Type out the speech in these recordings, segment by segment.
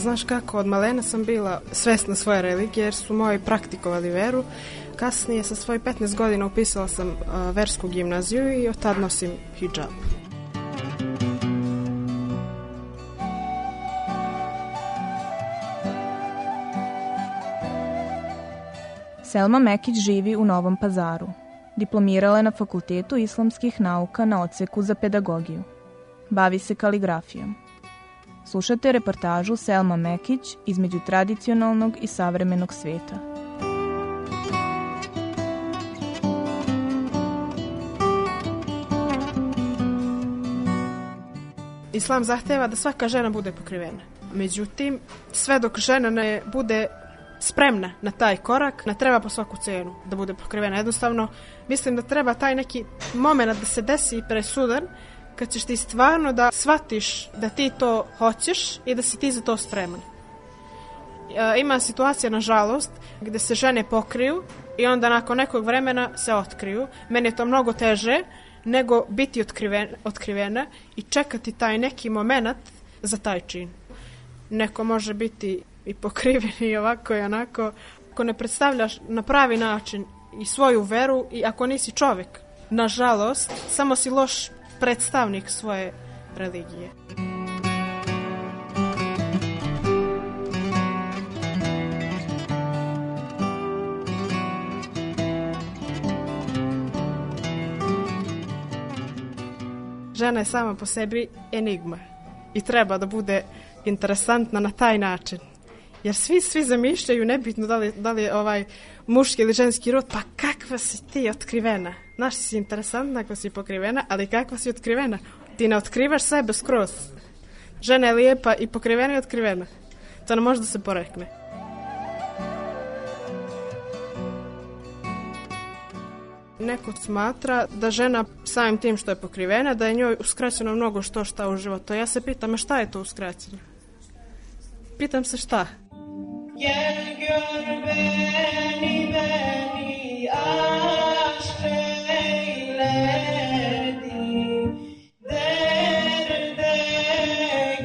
Znaš kako, od malena sam bila svesna svoje religije jer su moji praktikovali veru. Kasnije sa svojih 15 godina upisala sam a, versku gimnaziju i od tad nosim hijab. Selma Mekić živi u Novom pazaru. Diplomirala je na Fakultetu islamskih nauka na odseku za pedagogiju. Bavi se kaligrafijom. Slušate reportažu Selma Mekić između tradicionalnog i savremenog sveta. Islam zahteva da svaka žena bude pokrivena. Međutim, sve dok žena ne bude spremna na taj korak, ne treba po svaku cenu da bude pokrivena. Jednostavno, mislim da treba taj neki moment da se desi presudan kad ćeš ti stvarno da shvatiš da ti to hoćeš i da si ti za to spreman. E, Ima situacija, nažalost, gde se žene pokriju i onda nakon nekog vremena se otkriju. Meni je to mnogo teže nego biti otkriven, otkrivena i čekati taj neki moment za taj čin. Neko može biti i pokriven i ovako i onako. Ako ne predstavljaš na pravi način i svoju veru i ako nisi čovek, nažalost, samo si loš predstavnik svoje religije. Žena je sama po sebi enigma i treba da bude interesantna na taj način. Jer svi, svi zamišljaju, nebitno da li, da li je ovaj muški ili ženski rod, pa kakva si ti otkrivena? Znaš, si interesantna ako si pokrivena, ali kakva si otkrivena? Ti ne otkrivaš sebe skroz. Žena je lijepa i pokrivena i otkrivena. To ne može da se porekne. Neko smatra da žena samim tim što je pokrivena, da je njoj uskraćeno mnogo što šta u životu. Ja se pitam, a šta je to uskraćeno? Pitam se šta? Gel gör beni beni aşk Ready, there, there,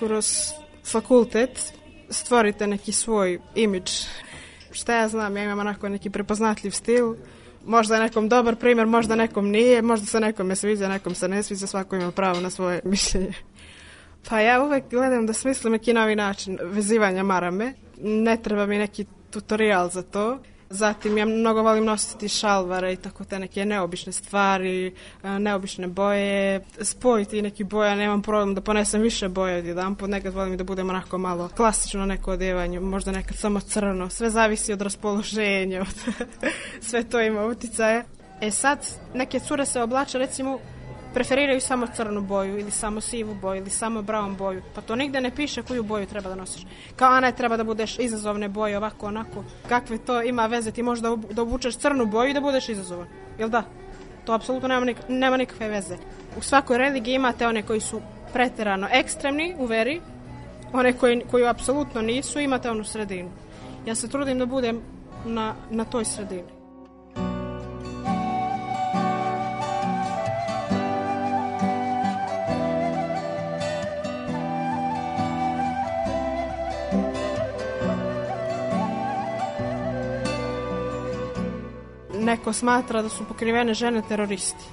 kroz fakultet stvorite neki svoj imidž. Šta ja znam, ja imam onako neki prepoznatljiv stil. Možda je nekom dobar primjer, možda nekom nije, možda se nekome sviđa, nekom se ne sviđa, svako ima pravo na svoje mišljenje. Pa ja uvek gledam da smislim neki novi način vezivanja marame. Ne treba mi neki tutorial za to. Zatim ja mnogo volim nositi šalvare i tako te neke neobične stvari, e, neobične boje, spojiti neki boja, nemam problem da ponesem više boja od jedan put, nekad volim da budem onako malo klasično neko odjevanje, možda nekad samo crno, sve zavisi od raspoloženja, od sve to ima uticaje. E sad, neke cure se oblače recimo preferiraju samo crnu boju ili samo sivu boju ili samo brown boju. Pa to nigde ne piše koju boju treba da nosiš. Kao a ne treba da budeš izazovne boje ovako onako. Kakve to ima veze ti možda da obučeš crnu boju i da budeš izazovan. Jel da? To apsolutno nema, nik nema nikakve veze. U svakoj religiji imate one koji su preterano ekstremni u veri, one koji, koji apsolutno nisu, imate onu sredinu. Ja se trudim da budem na, na toj sredini. Neko smatra da su pokrivene žene teroristi.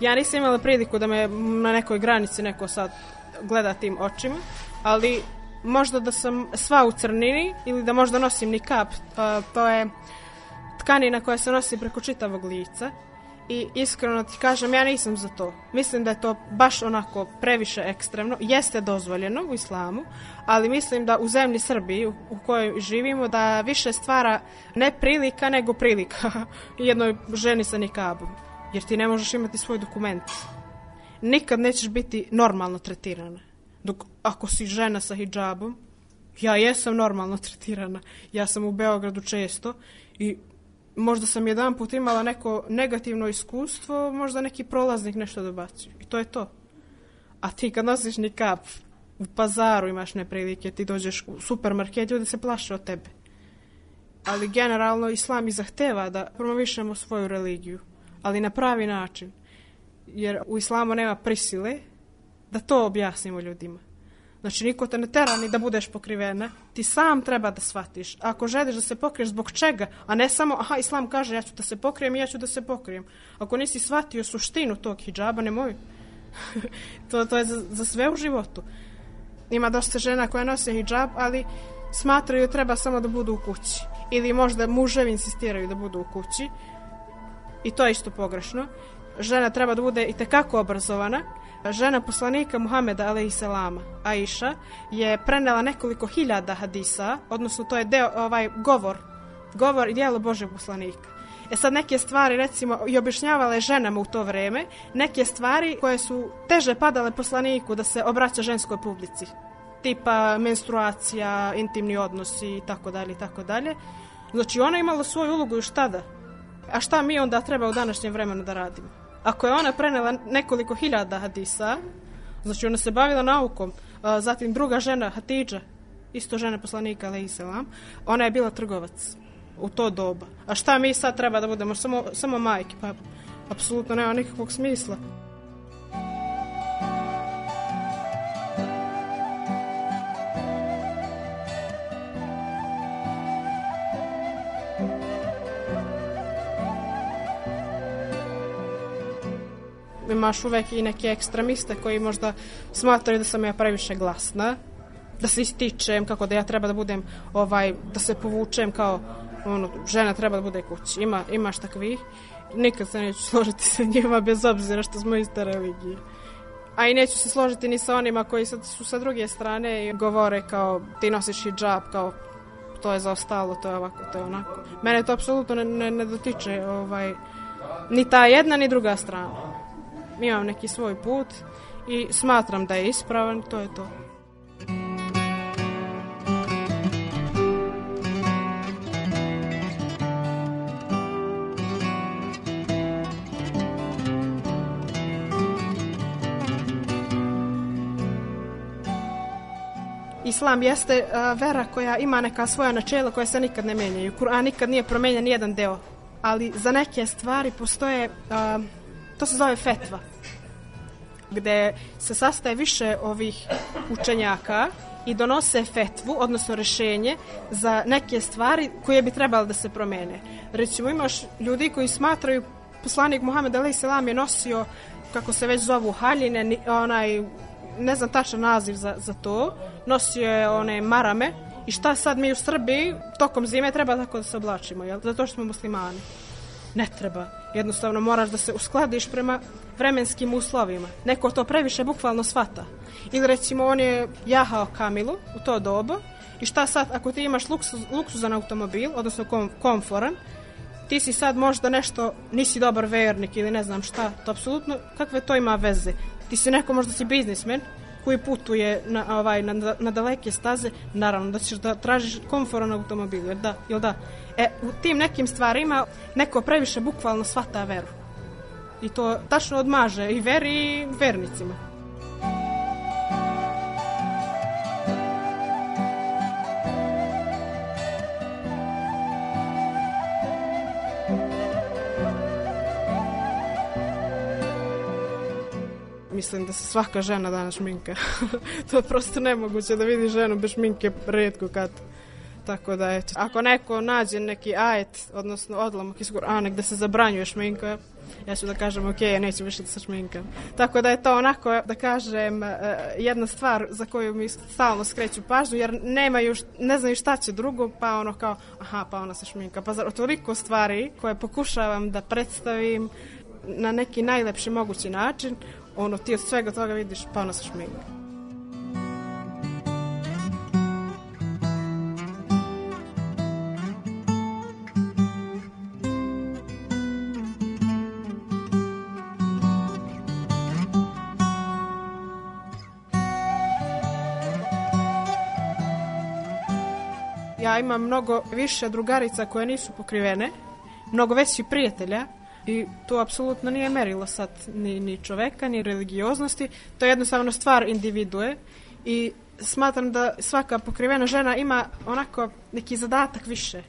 Ja nisam imala priliku da me na nekoj granici neko sad gleda tim očima, ali možda da sam sva u crnini ili da možda nosim ni kap, to je tkanina koja se nosi preko čitavog lica i iskreno ti kažem, ja nisam za to. Mislim da je to baš onako previše ekstremno. Jeste dozvoljeno u islamu, ali mislim da u zemlji Srbiji u, kojoj živimo da više stvara ne prilika nego prilika jednoj ženi sa nikabom. Jer ti ne možeš imati svoj dokument. Nikad nećeš biti normalno tretirana. Dok ako si žena sa hijabom, ja jesam normalno tretirana. Ja sam u Beogradu često i možda sam jedan put imala neko negativno iskustvo, možda neki prolaznik nešto dobacio. I to je to. A ti kad nosiš nikap, u pazaru imaš neprilike, ti dođeš u supermarket, ljudi se plaše od tebe. Ali generalno islam i zahteva da promovišemo svoju religiju, ali na pravi način. Jer u islamu nema prisile da to objasnimo ljudima. Znači, niko te ne tera ni da budeš pokrivena. Ti sam treba da shvatiš. Ako želiš da se pokriješ, zbog čega? A ne samo, aha, islam kaže, ja ću da se pokrijem i ja ću da se pokrijem. Ako nisi shvatio suštinu tog hijaba, nemoj. to, to je za, za sve u životu. Ima dosta žena koja nose hijab, ali smatraju treba samo da budu u kući. Ili možda muževi insistiraju da budu u kući. I to je isto pogrešno. Žena treba da bude i tekako obrazovana, žena poslanika Muhameda alejselama Aisha je prenela nekoliko hiljada hadisa, odnosno to je deo ovaj govor, govor i djelo Božeg poslanika. E sad neke stvari recimo i objašnjavale ženama u to vreme, neke stvari koje su teže padale poslaniku da se obraća ženskoj publici. Tipa menstruacija, intimni odnosi i tako dalje i tako dalje. Znači ona imala svoju ulogu još tada. A šta mi onda treba u današnjem vremenu da radimo? Ako je ona prenela nekoliko hiljada hadisa, znači ona se bavila naukom, a, zatim druga žena, Hatidža, isto žena poslanika, alaih selam, ona je bila trgovac u to doba. A šta mi sad treba da budemo? Samo, samo majke, pa apsolutno nema nikakvog smisla. Imaš uvek i neke ekstremiste koji možda smatraju da sam ja previše glasna, da se ističem, kako da ja treba da budem, ovaj, da se povučem kao ono, žena treba da bude kući. Ima, imaš takvih. Nikad se neću složiti sa njima bez obzira što smo iste religije. A i neću se složiti ni sa onima koji sad su sa druge strane i govore kao ti nosiš hijab, kao to je zaostalo, to je ovako, to je onako. Mene to apsolutno ne, ne, ne dotiče ovaj, ni ta jedna ni druga strana imam neki svoj put i smatram da je ispravan, to je to. Islam jeste uh, vera koja ima neka svoja načela koja se nikad ne menjaju. Kur'an nikad nije promenjen jedan deo, ali za neke stvari postoje uh, to se zove fetva gde se sastaje više ovih učenjaka i donose fetvu, odnosno rešenje za neke stvari koje bi trebalo da se promene. Recimo imaš ljudi koji smatraju poslanik Muhammed Ali Selam je nosio kako se već zovu haljine, onaj ne znam tačan naziv za, za to, nosio je one marame I šta sad mi u Srbiji tokom zime treba tako da se oblačimo, jel? Zato što smo muslimani. Ne treba. Jednostavno moraš da se uskladiš prema vremenskim uslovima. Neko to previše bukvalno svata. Ili recimo on je jahao Kamilu u to doba i šta sad ako ti imaš luksuz, luksuzan automobil, odnosno kom, komforan, ti si sad možda nešto, nisi dobar vernik ili ne znam šta, to apsolutno, kakve to ima veze? Ti si neko, možda si biznismen, koji putuje na, ovaj, na, na daleke staze, naravno da ćeš da tražiš komforan automobil, jer da, jel da? E, u tim nekim stvarima neko previše bukvalno svata veru. I to tačno odmaže i veri i vernicima. Mislim da se svaka žena danas šminka. to je prosto nemoguće da vidi ženu bez šminke redko kad. Tako da, eto, ako neko nađe neki ajet, odnosno odlomak iz Kur'ana gde se zabranjuje šminka, ja ću da kažem, ok, neću više da se šminkam. Tako da je to onako, da kažem, eh, jedna stvar za koju mi stalno skreću pažnju, jer nemaju, ne znaju šta će drugo, pa ono kao, aha, pa ona se šminka. Pa zar toliko stvari koje pokušavam da predstavim na neki najlepši mogući način, ono, ti od svega toga vidiš, pa ona se šminka. Ja imam mnogo više drugarica koje nisu pokrivene, mnogo veći prijatelja i to apsolutno nije merilo sad ni, ni čoveka, ni religioznosti, to je jednostavno stvar individue i smatram da svaka pokrivena žena ima onako neki zadatak više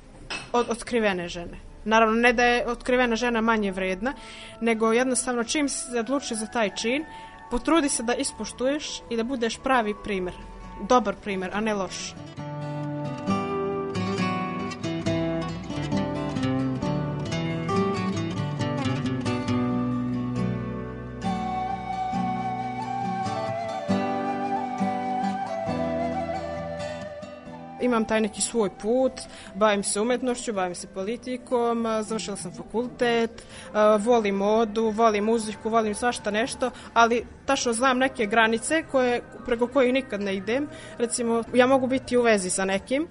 od otkrivene žene. Naravno, ne da je otkrivena žena manje vredna, nego jednostavno čim se odluči za taj čin, potrudi se da ispoštuješ i da budeš pravi primer. Dobar primer, a ne loš. Imam taj neki svoj put, bavim se umetnošću, bavim se politikom, završila sam fakultet, volim modu, volim muziku, volim svašta nešto, ali tačno znam neke granice koje, preko kojih nikad ne idem. Recimo, ja mogu biti u vezi sa nekim,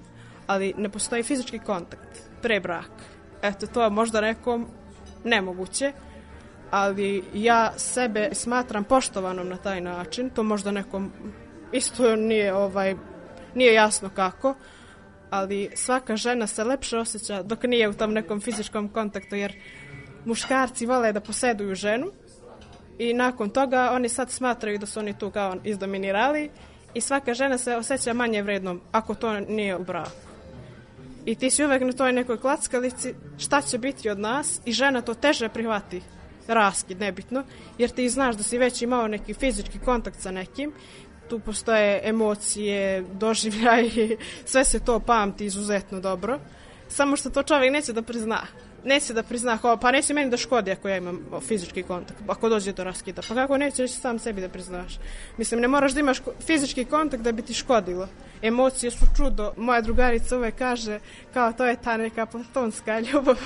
ali ne postoji fizički kontakt pre braka. Eto, to je možda nekom nemoguće, ali ja sebe smatram poštovanom na taj način, to možda nekom isto nije ovaj nije jasno kako, ali svaka žena se lepše osjeća dok nije u tom nekom fizičkom kontaktu, jer muškarci vole da poseduju ženu i nakon toga oni sad smatraju da su oni tu kao izdominirali i svaka žena se osjeća manje vrednom ako to nije u braku. I ti si uvek na toj nekoj klackalici šta će biti od nas i žena to teže prihvati raskid, nebitno, jer ti znaš da si već imao neki fizički kontakt sa nekim tu postoje emocije, doživljaje, sve se to pamti izuzetno dobro. Samo što to čovjek neće da prizna. Neće da prizna, kao, pa neće meni da škodi ako ja imam fizički kontakt, ako dođe do raskida. Pa kako nećeš sam sebi da priznaš? Mislim, ne moraš da imaš fizički kontakt da bi ti škodilo. Emocije su čudo. Moja drugarica uvek kaže, kao to je ta neka platonska ljubav.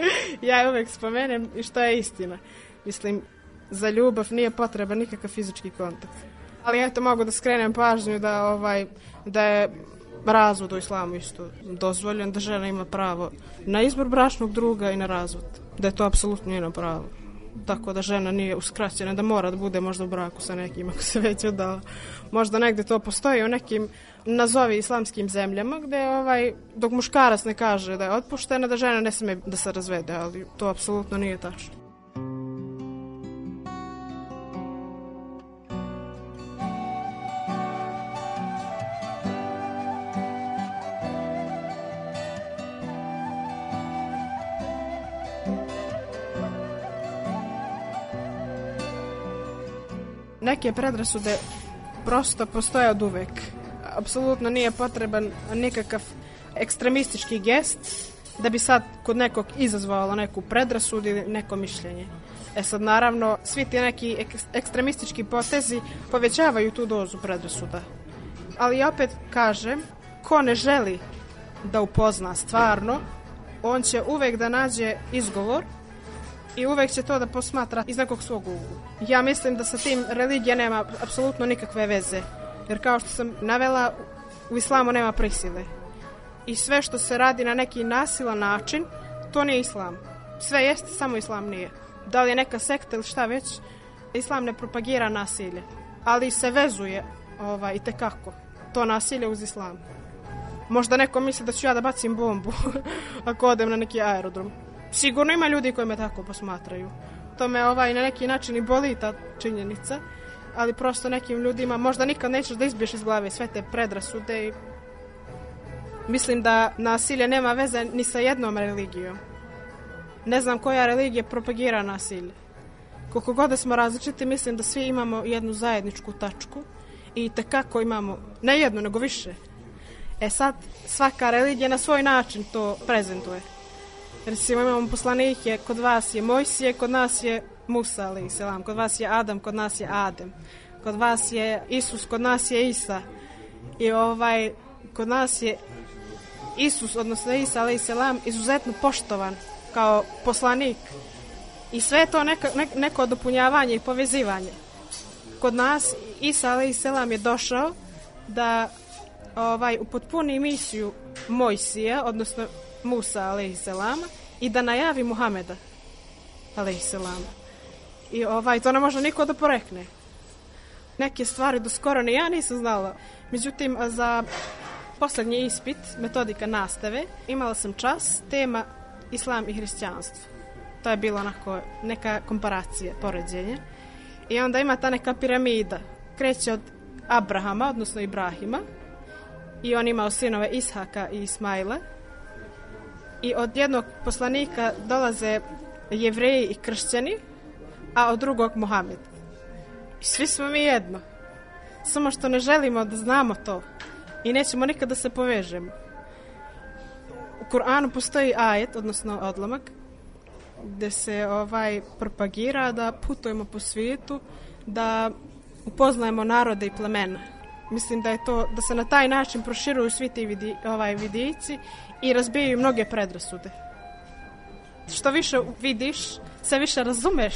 ja je uvek spomenem i što je istina. Mislim, za ljubav nije potreban nikakav fizički kontakt. Ali eto, mogu da skrenem pažnju da, ovaj, da je razvod u islamu isto dozvoljen, da žena ima pravo na izbor bračnog druga i na razvod. Da je to apsolutno njeno pravo. Tako da žena nije uskraćena, da mora da bude možda u braku sa nekim ako se već odala. Možda negde to postoji u nekim nazovi islamskim zemljama gde ovaj, dok muškarac ne kaže da je otpuštena, da žena ne sme da se razvede, ali to apsolutno nije tačno. Neke predrasude prosto postoje od uvek. Apsolutno nije potreban nikakav ekstremistički gest da bi sad kod nekog izazvalo neku predrasudu ili neko mišljenje. E sad naravno svi ti neki ek ekstremistički potezi povećavaju tu dozu predrasuda. Ali opet kažem, ko ne želi da upozna stvarno, on će uvek da nađe izgovor i uvek će to da posmatra iz nekog svog ugla. Ja mislim da sa tim religija nema apsolutno nikakve veze. Jer kao što sam navela, u islamu nema prisile. I sve što se radi na neki nasilan način, to nije islam. Sve jeste, samo islam nije. Da li je neka sekta ili šta već, islam ne propagira nasilje. Ali se vezuje ovaj, i tekako to nasilje uz islam. Možda neko misli da ću ja da bacim bombu ako odem na neki aerodrom. Sigurno ima ljudi koji me tako posmatraju. To me ovaj, na neki način i boli ta činjenica, ali prosto nekim ljudima možda nikad nećeš da izbiješ iz glave sve te predrasude i mislim da nasilje nema veze ni sa jednom religijom. Ne znam koja religija propagira nasilje. Koliko god da smo različiti, mislim da svi imamo jednu zajedničku tačku i tekako imamo, ne jednu, nego više. E sad, svaka religija na svoj način to prezentuje. Recimo imamo poslanike, kod vas je Mojsije, kod nas je Musa, ali selam. Kod vas je Adam, kod nas je Adem. Kod vas je Isus, kod nas je Isa. I ovaj, kod nas je Isus, odnosno Isa, ali selam, izuzetno poštovan kao poslanik. I sve to neka, ne, neko dopunjavanje i povezivanje. Kod nas Isa, ali selam, je došao da ovaj, upotpuni misiju Mojsija, odnosno Musa, alaihisselama, i da najavi Muhameda, alaihisselama. I ovaj, to ne može niko da porekne. Neke stvari do skoro ni ja nisam znala. Međutim, za poslednji ispit, metodika nastave, imala sam čas, tema Islam i hrišćanstvo. To je bilo onako neka komparacija, poređenje. I onda ima ta neka piramida. Kreće od Abrahama, odnosno Ibrahima, i on imao sinove Ishaka i Ismaila. I od jednog poslanika dolaze jevreji i kršćani, a od drugog Mohamed. I svi smo mi jedno. Samo što ne želimo da znamo to i nećemo nikad da se povežemo. U Kur'anu postoji ajet, odnosno odlomak, gde se ovaj propagira da putujemo po svijetu, da upoznajemo narode i plemena. Mislim da je to da se na taj način proširuju svi ti vidi, ovaj vidici i razbijaju mnoge predrasude. Što više vidiš, sve više razumeš,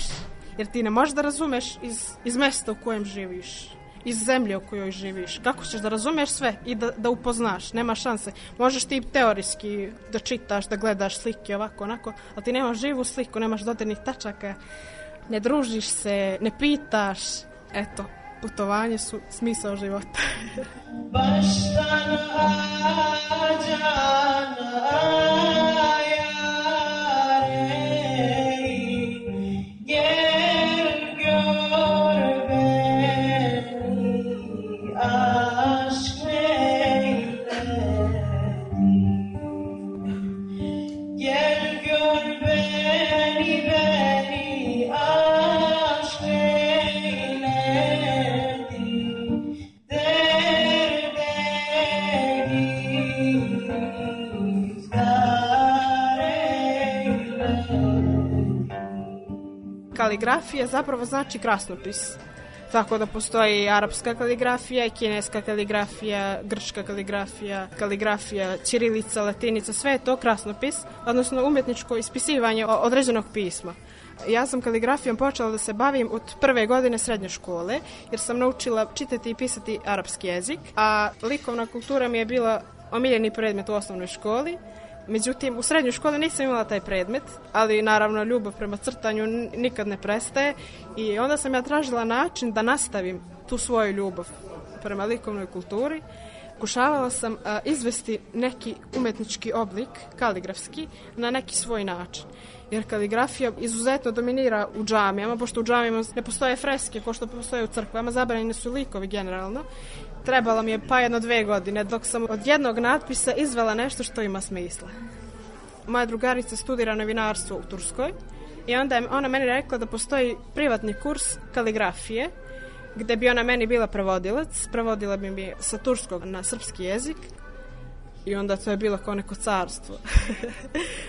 jer ti ne možeš da razumeš iz, iz mesta u kojem živiš, iz zemlje u kojoj živiš. Kako ćeš da razumeš sve i da, da upoznaš? Nema šanse. Možeš ti teorijski da čitaš, da gledaš slike ovako, onako, ali ti nemaš živu sliku, nemaš dodirnih tačaka, ne družiš se, ne pitaš. Eto, putovanje su smisao života. Baştan acan ayare Kaligrafija zapravo znači krasnopis. Tako da postoji arapska kaligrafija, kineska kaligrafija, grčka kaligrafija, kaligrafija, ćirilica, latinica, sve je to krasnopis, odnosno umjetničko ispisivanje određenog pisma. Ja sam kaligrafijom počela da se bavim od prve godine srednje škole, jer sam naučila čitati i pisati arapski jezik, a likovna kultura mi je bila omiljeni predmet u osnovnoj školi. Međutim, u srednjoj školi nisam imala taj predmet, ali naravno ljubav prema crtanju nikad ne prestaje i onda sam ja tražila način da nastavim tu svoju ljubav prema likovnoj kulturi. Pokušavala sam a, izvesti neki umetnički oblik, kaligrafski, na neki svoj način. Jer kaligrafija izuzetno dominira u džamijama, pošto u džamijama ne postoje freske, ko što postoje u crkvama, zabranjeni su likovi generalno. Trebalo mi je pa jedno dve godine, dok sam od jednog natpisa izvela nešto što ima smisla. Moja drugarica studira novinarstvo u Turskoj i onda je ona meni rekla da postoji privatni kurs kaligrafije gde bi ona meni bila prevodilac, prevodila bi mi sa turskog na srpski jezik I onda to je bilo kao neko carstvo.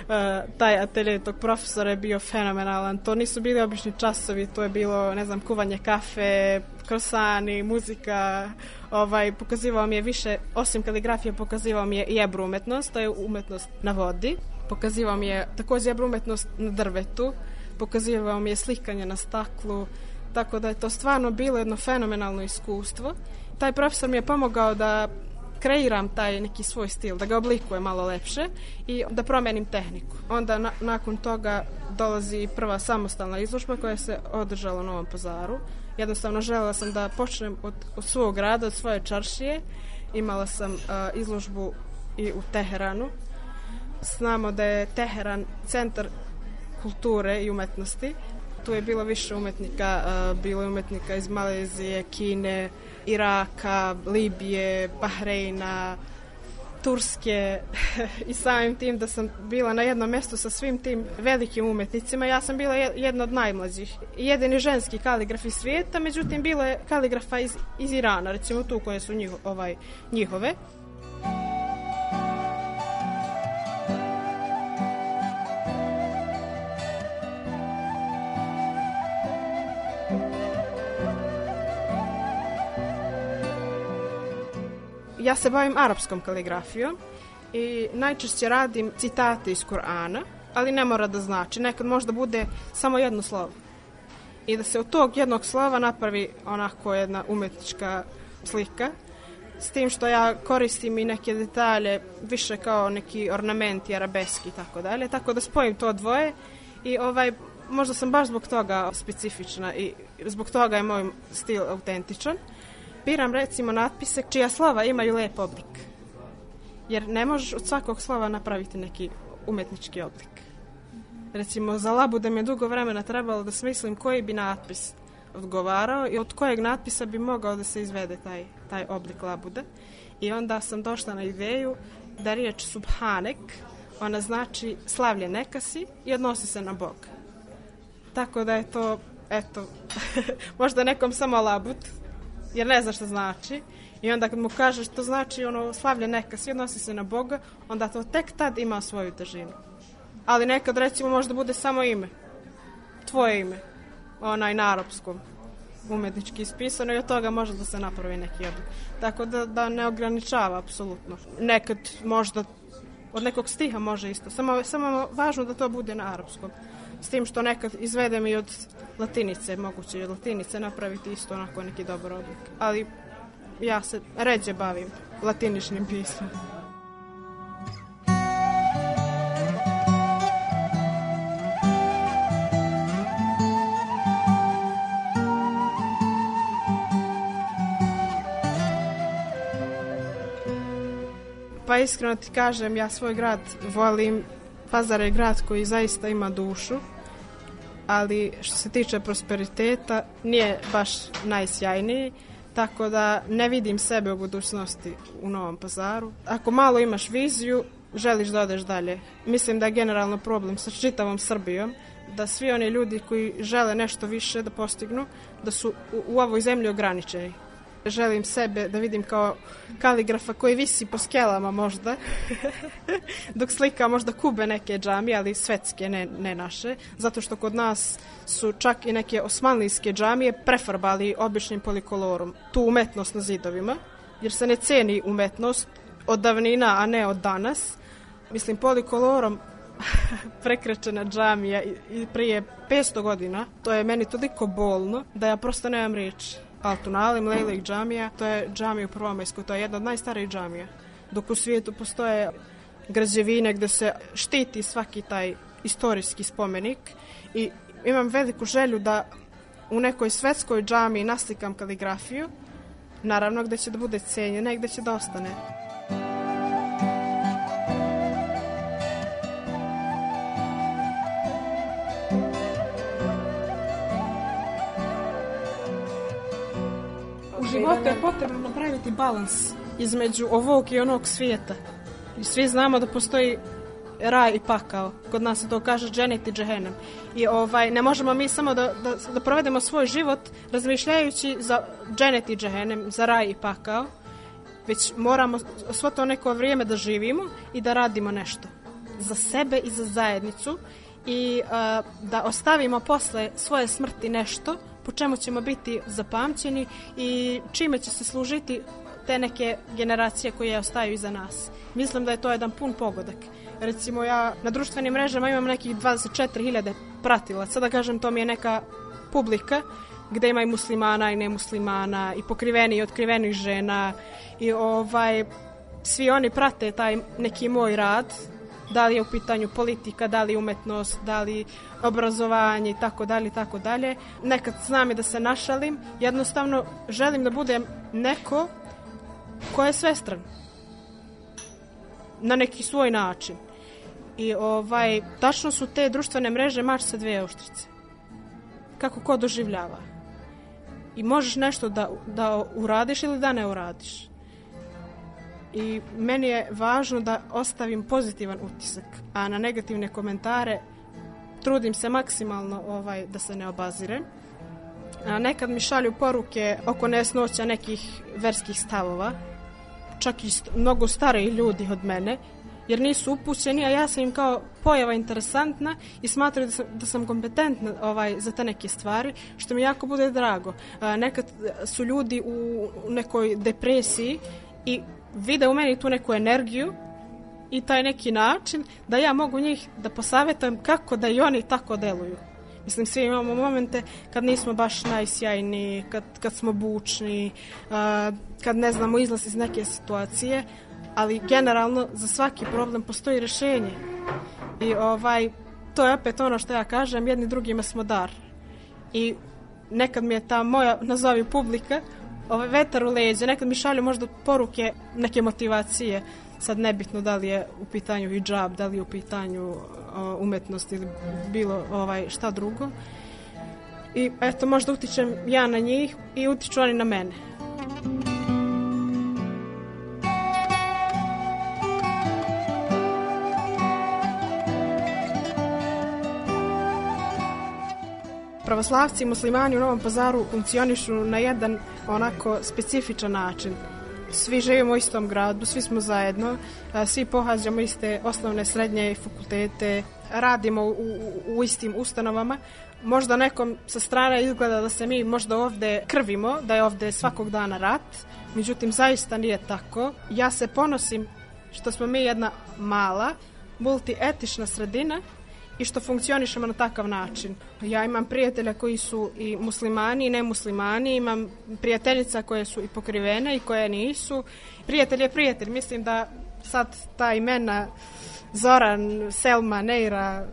E, taj atelje tog profesora je bio fenomenalan. To nisu bili obični časovi, to je bilo, ne znam, kuvanje kafe, krosani, muzika. Ovaj, pokazivao mi je više, osim kaligrafije, pokazivao mi je i ebru umetnost, to je umetnost na vodi. Pokazivao mi je takođe ebru umetnost na drvetu. Pokazivao mi je slikanje na staklu. Tako da je to stvarno bilo jedno fenomenalno iskustvo. Taj profesor mi je pomogao da kreiram taj neki svoj stil, da ga oblikujem malo lepše i da promenim tehniku. Onda na, nakon toga dolazi prva samostalna izložba koja se održala u Novom pazaru. Jednostavno želela sam da počnem od, od svog rada, od svoje čaršije. Imala sam uh, izložbu i u Teheranu. Znamo da je Teheran centar kulture i umetnosti. Tu je bilo više umetnika, uh, bilo je umetnika iz Malezije, Kine, Iraka, Libije, Bahreina, Turske i samim tim da sam bila na jednom mestu sa svim tim velikim umetnicima. Ja sam bila jedna od najmlađih. Jedini ženski kaligraf iz svijeta, međutim bilo je kaligrafa iz, iz Irana, recimo tu koje su njiho, ovaj, njihove. Ja se bavim arapskom kaligrafijom i najčešće radim citate iz Kur'ana, ali ne mora da znači. Nekad možda bude samo jedno slovo. I da se od tog jednog slova napravi onako jedna umetnička slika. S tim što ja koristim i neke detalje više kao neki ornamenti, arabeski i tako dalje. Tako da spojim to dvoje i ovaj, možda sam baš zbog toga specifična i zbog toga je moj stil autentičan biram recimo natpise čija slova imaju lep oblik. Jer ne možeš od svakog slova napraviti neki umetnički oblik. Recimo za labude mi je dugo vremena trebalo da smislim koji bi natpis odgovarao i od kojeg natpisa bi mogao da se izvede taj, taj oblik labude. I onda sam došla na ideju da riječ subhanek, ona znači slavlje neka si i odnosi se na Bog. Tako da je to, eto, možda nekom samo labud, jer ne zna šta znači. I onda kad mu kažeš to znači ono slavlje neka, svi odnosi se na Boga, onda to tek tad ima svoju težinu. Ali nekad recimo možda bude samo ime. Tvoje ime. Onaj na arapskom umetnički ispisano i od toga može da se napravi neki oblik. Tako da, da ne ograničava apsolutno. Nekad možda od nekog stiha može isto. Samo, samo važno da to bude na arapskom. S tim što nekad izvedem i od latinice, moguće i od latinice napraviti isto onako neki dobar oblik. Ali ja se ređe bavim latiničnim pismom. Pa iskreno ti kažem, ja svoj grad volim. Pazar je grad koji zaista ima dušu ali što se tiče prosperiteta nije baš najsjajniji, tako da ne vidim sebe u budućnosti u Novom pazaru. Ako malo imaš viziju, želiš da odeš dalje. Mislim da je generalno problem sa čitavom Srbijom, da svi oni ljudi koji žele nešto više da postignu, da su u, u ovoj zemlji ograničeni želim sebe da vidim kao kaligrafa koji visi po skelama možda, dok slika možda kube neke džamije, ali svetske, ne, ne naše, zato što kod nas su čak i neke osmanlijske džamije prefarbali običnim polikolorom, tu umetnost na zidovima, jer se ne ceni umetnost od davnina, a ne od danas. Mislim, polikolorom prekrečena džamija i prije 500 godina, to je meni toliko bolno da ja prosto nemam riječi. Altunali, Mlejlik džamija, to je džamija u Prvomajsku, to je jedna od najstarijih džamija. Dok u svijetu postoje građevine gde se štiti svaki taj istorijski spomenik i imam veliku želju da u nekoj svetskoj džamiji naslikam kaligrafiju, naravno gde će da bude cenjena i gde će da ostane. Životu je potrebno napraviti balans između ovog i onog svijeta. I svi znamo da postoji raj i pakao. Kod nas se to kaže dženet i džehennem. I ovaj, ne možemo mi samo da, da, da provedemo svoj život razmišljajući za dženet i džehennem, za raj i pakao. već moramo svo to neko vrijeme da živimo i da radimo nešto za sebe i za zajednicu i a, da ostavimo posle svoje smrti nešto po čemu ćemo biti zapamćeni i čime će se služiti te neke generacije koje ostaju iza nas. Mislim da je to jedan pun pogodak. Recimo ja na društvenim mrežama imam nekih 24.000 pratilaca, da kažem to mi je neka publika gde ima i muslimana i nemuslimana i pokriveni i otkrivenih žena i ovaj svi oni prate taj neki moj rad da li je u pitanju politika, da li umetnost, da li obrazovanje i tako dalje i tako dalje. Nekad znam i da se našalim, jednostavno želim da budem neko ko je svestran na neki svoj način. I ovaj, tačno su te društvene mreže mač sa dve oštrice. Kako ko doživljava. I možeš nešto da, da uradiš ili da ne uradiš. I meni je važno da ostavim pozitivan utisak, a na negativne komentare trudim se maksimalno ovaj da se ne obazirem. A nekad mi šalju poruke oko nesnoća nekih verskih stavova, čak i st mnogo stariji ljudi od mene, jer nisu upućeni, a ja sam im kao pojava interesantna i smatraju da sam, da sam kompetentna ovaj, za te neke stvari, što mi jako bude drago. Nekad su ljudi u nekoj depresiji i vide u meni tu neku energiju i taj neki način da ja mogu njih da posavetujem kako da i oni tako deluju. Mislim, svi imamo momente kad nismo baš najsjajni, kad, kad smo bučni, kad ne znamo izlaz iz neke situacije, ali generalno za svaki problem postoji rešenje. I ovaj, to je opet ono što ja kažem, jedni drugima smo dar. I nekad mi je ta moja, nazovi publika, ovaj vetar u leđe, nekad mi šalju možda poruke neke motivacije, sad nebitno da li je u pitanju hijab, da li je u pitanju uh, umetnost ili bilo ovaj šta drugo. I eto možda utičem ja na njih i utiču oni na mene. Pravoslavci i muslimani u Novom pazaru funkcionišu na jedan onako specifičan način. Svi živimo u istom gradu, svi smo zajedno, svi pohađamo iste osnovne, srednje i fakultete, radimo u, u, u istim ustanovama. Možda nekom sa strane izgleda da se mi možda ovde krvimo, da je ovde svakog dana rat, međutim zaista nije tako. Ja se ponosim što smo mi jedna mala, multietična sredina i što funkcionišemo na takav način. Ja imam prijatelja koji su i muslimani i nemuslimani, imam prijateljica koje su i pokrivene i koje nisu. Prijatelj je prijatelj, mislim da sad ta imena Zoran, Selma, Neira,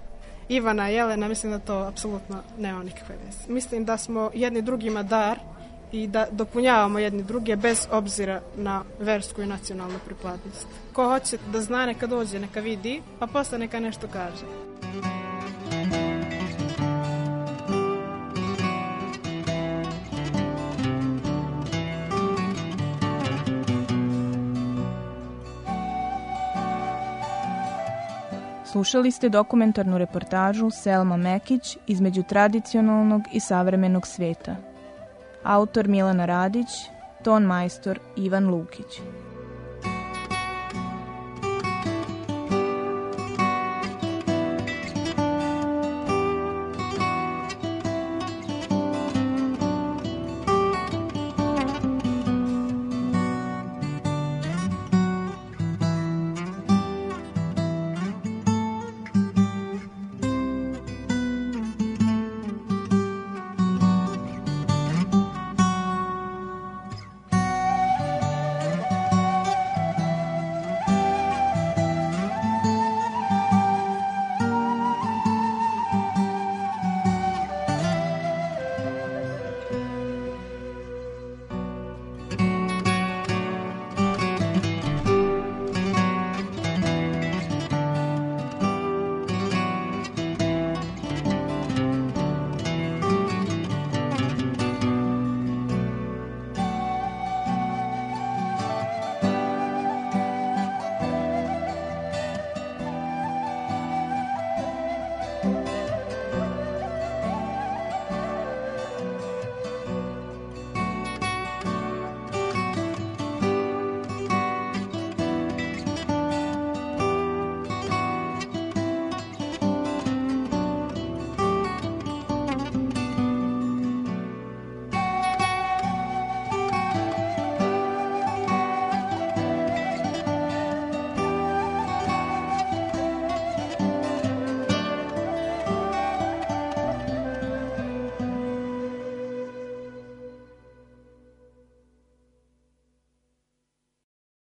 Ivana, Jelena, mislim da to apsolutno nema nikakve veze. Mislim da smo jedni drugima dar i da dopunjavamo jedni druge bez obzira na versku i nacionalnu pripadnost. Ko hoće da zna neka dođe, neka vidi, pa posle neka nešto kaže. Slušali ste dokumentarnu reportažu Selma Mekić između tradicionalnog i savremenog sveta. Autor Milana Radić, ton majstor Ivan Lukić.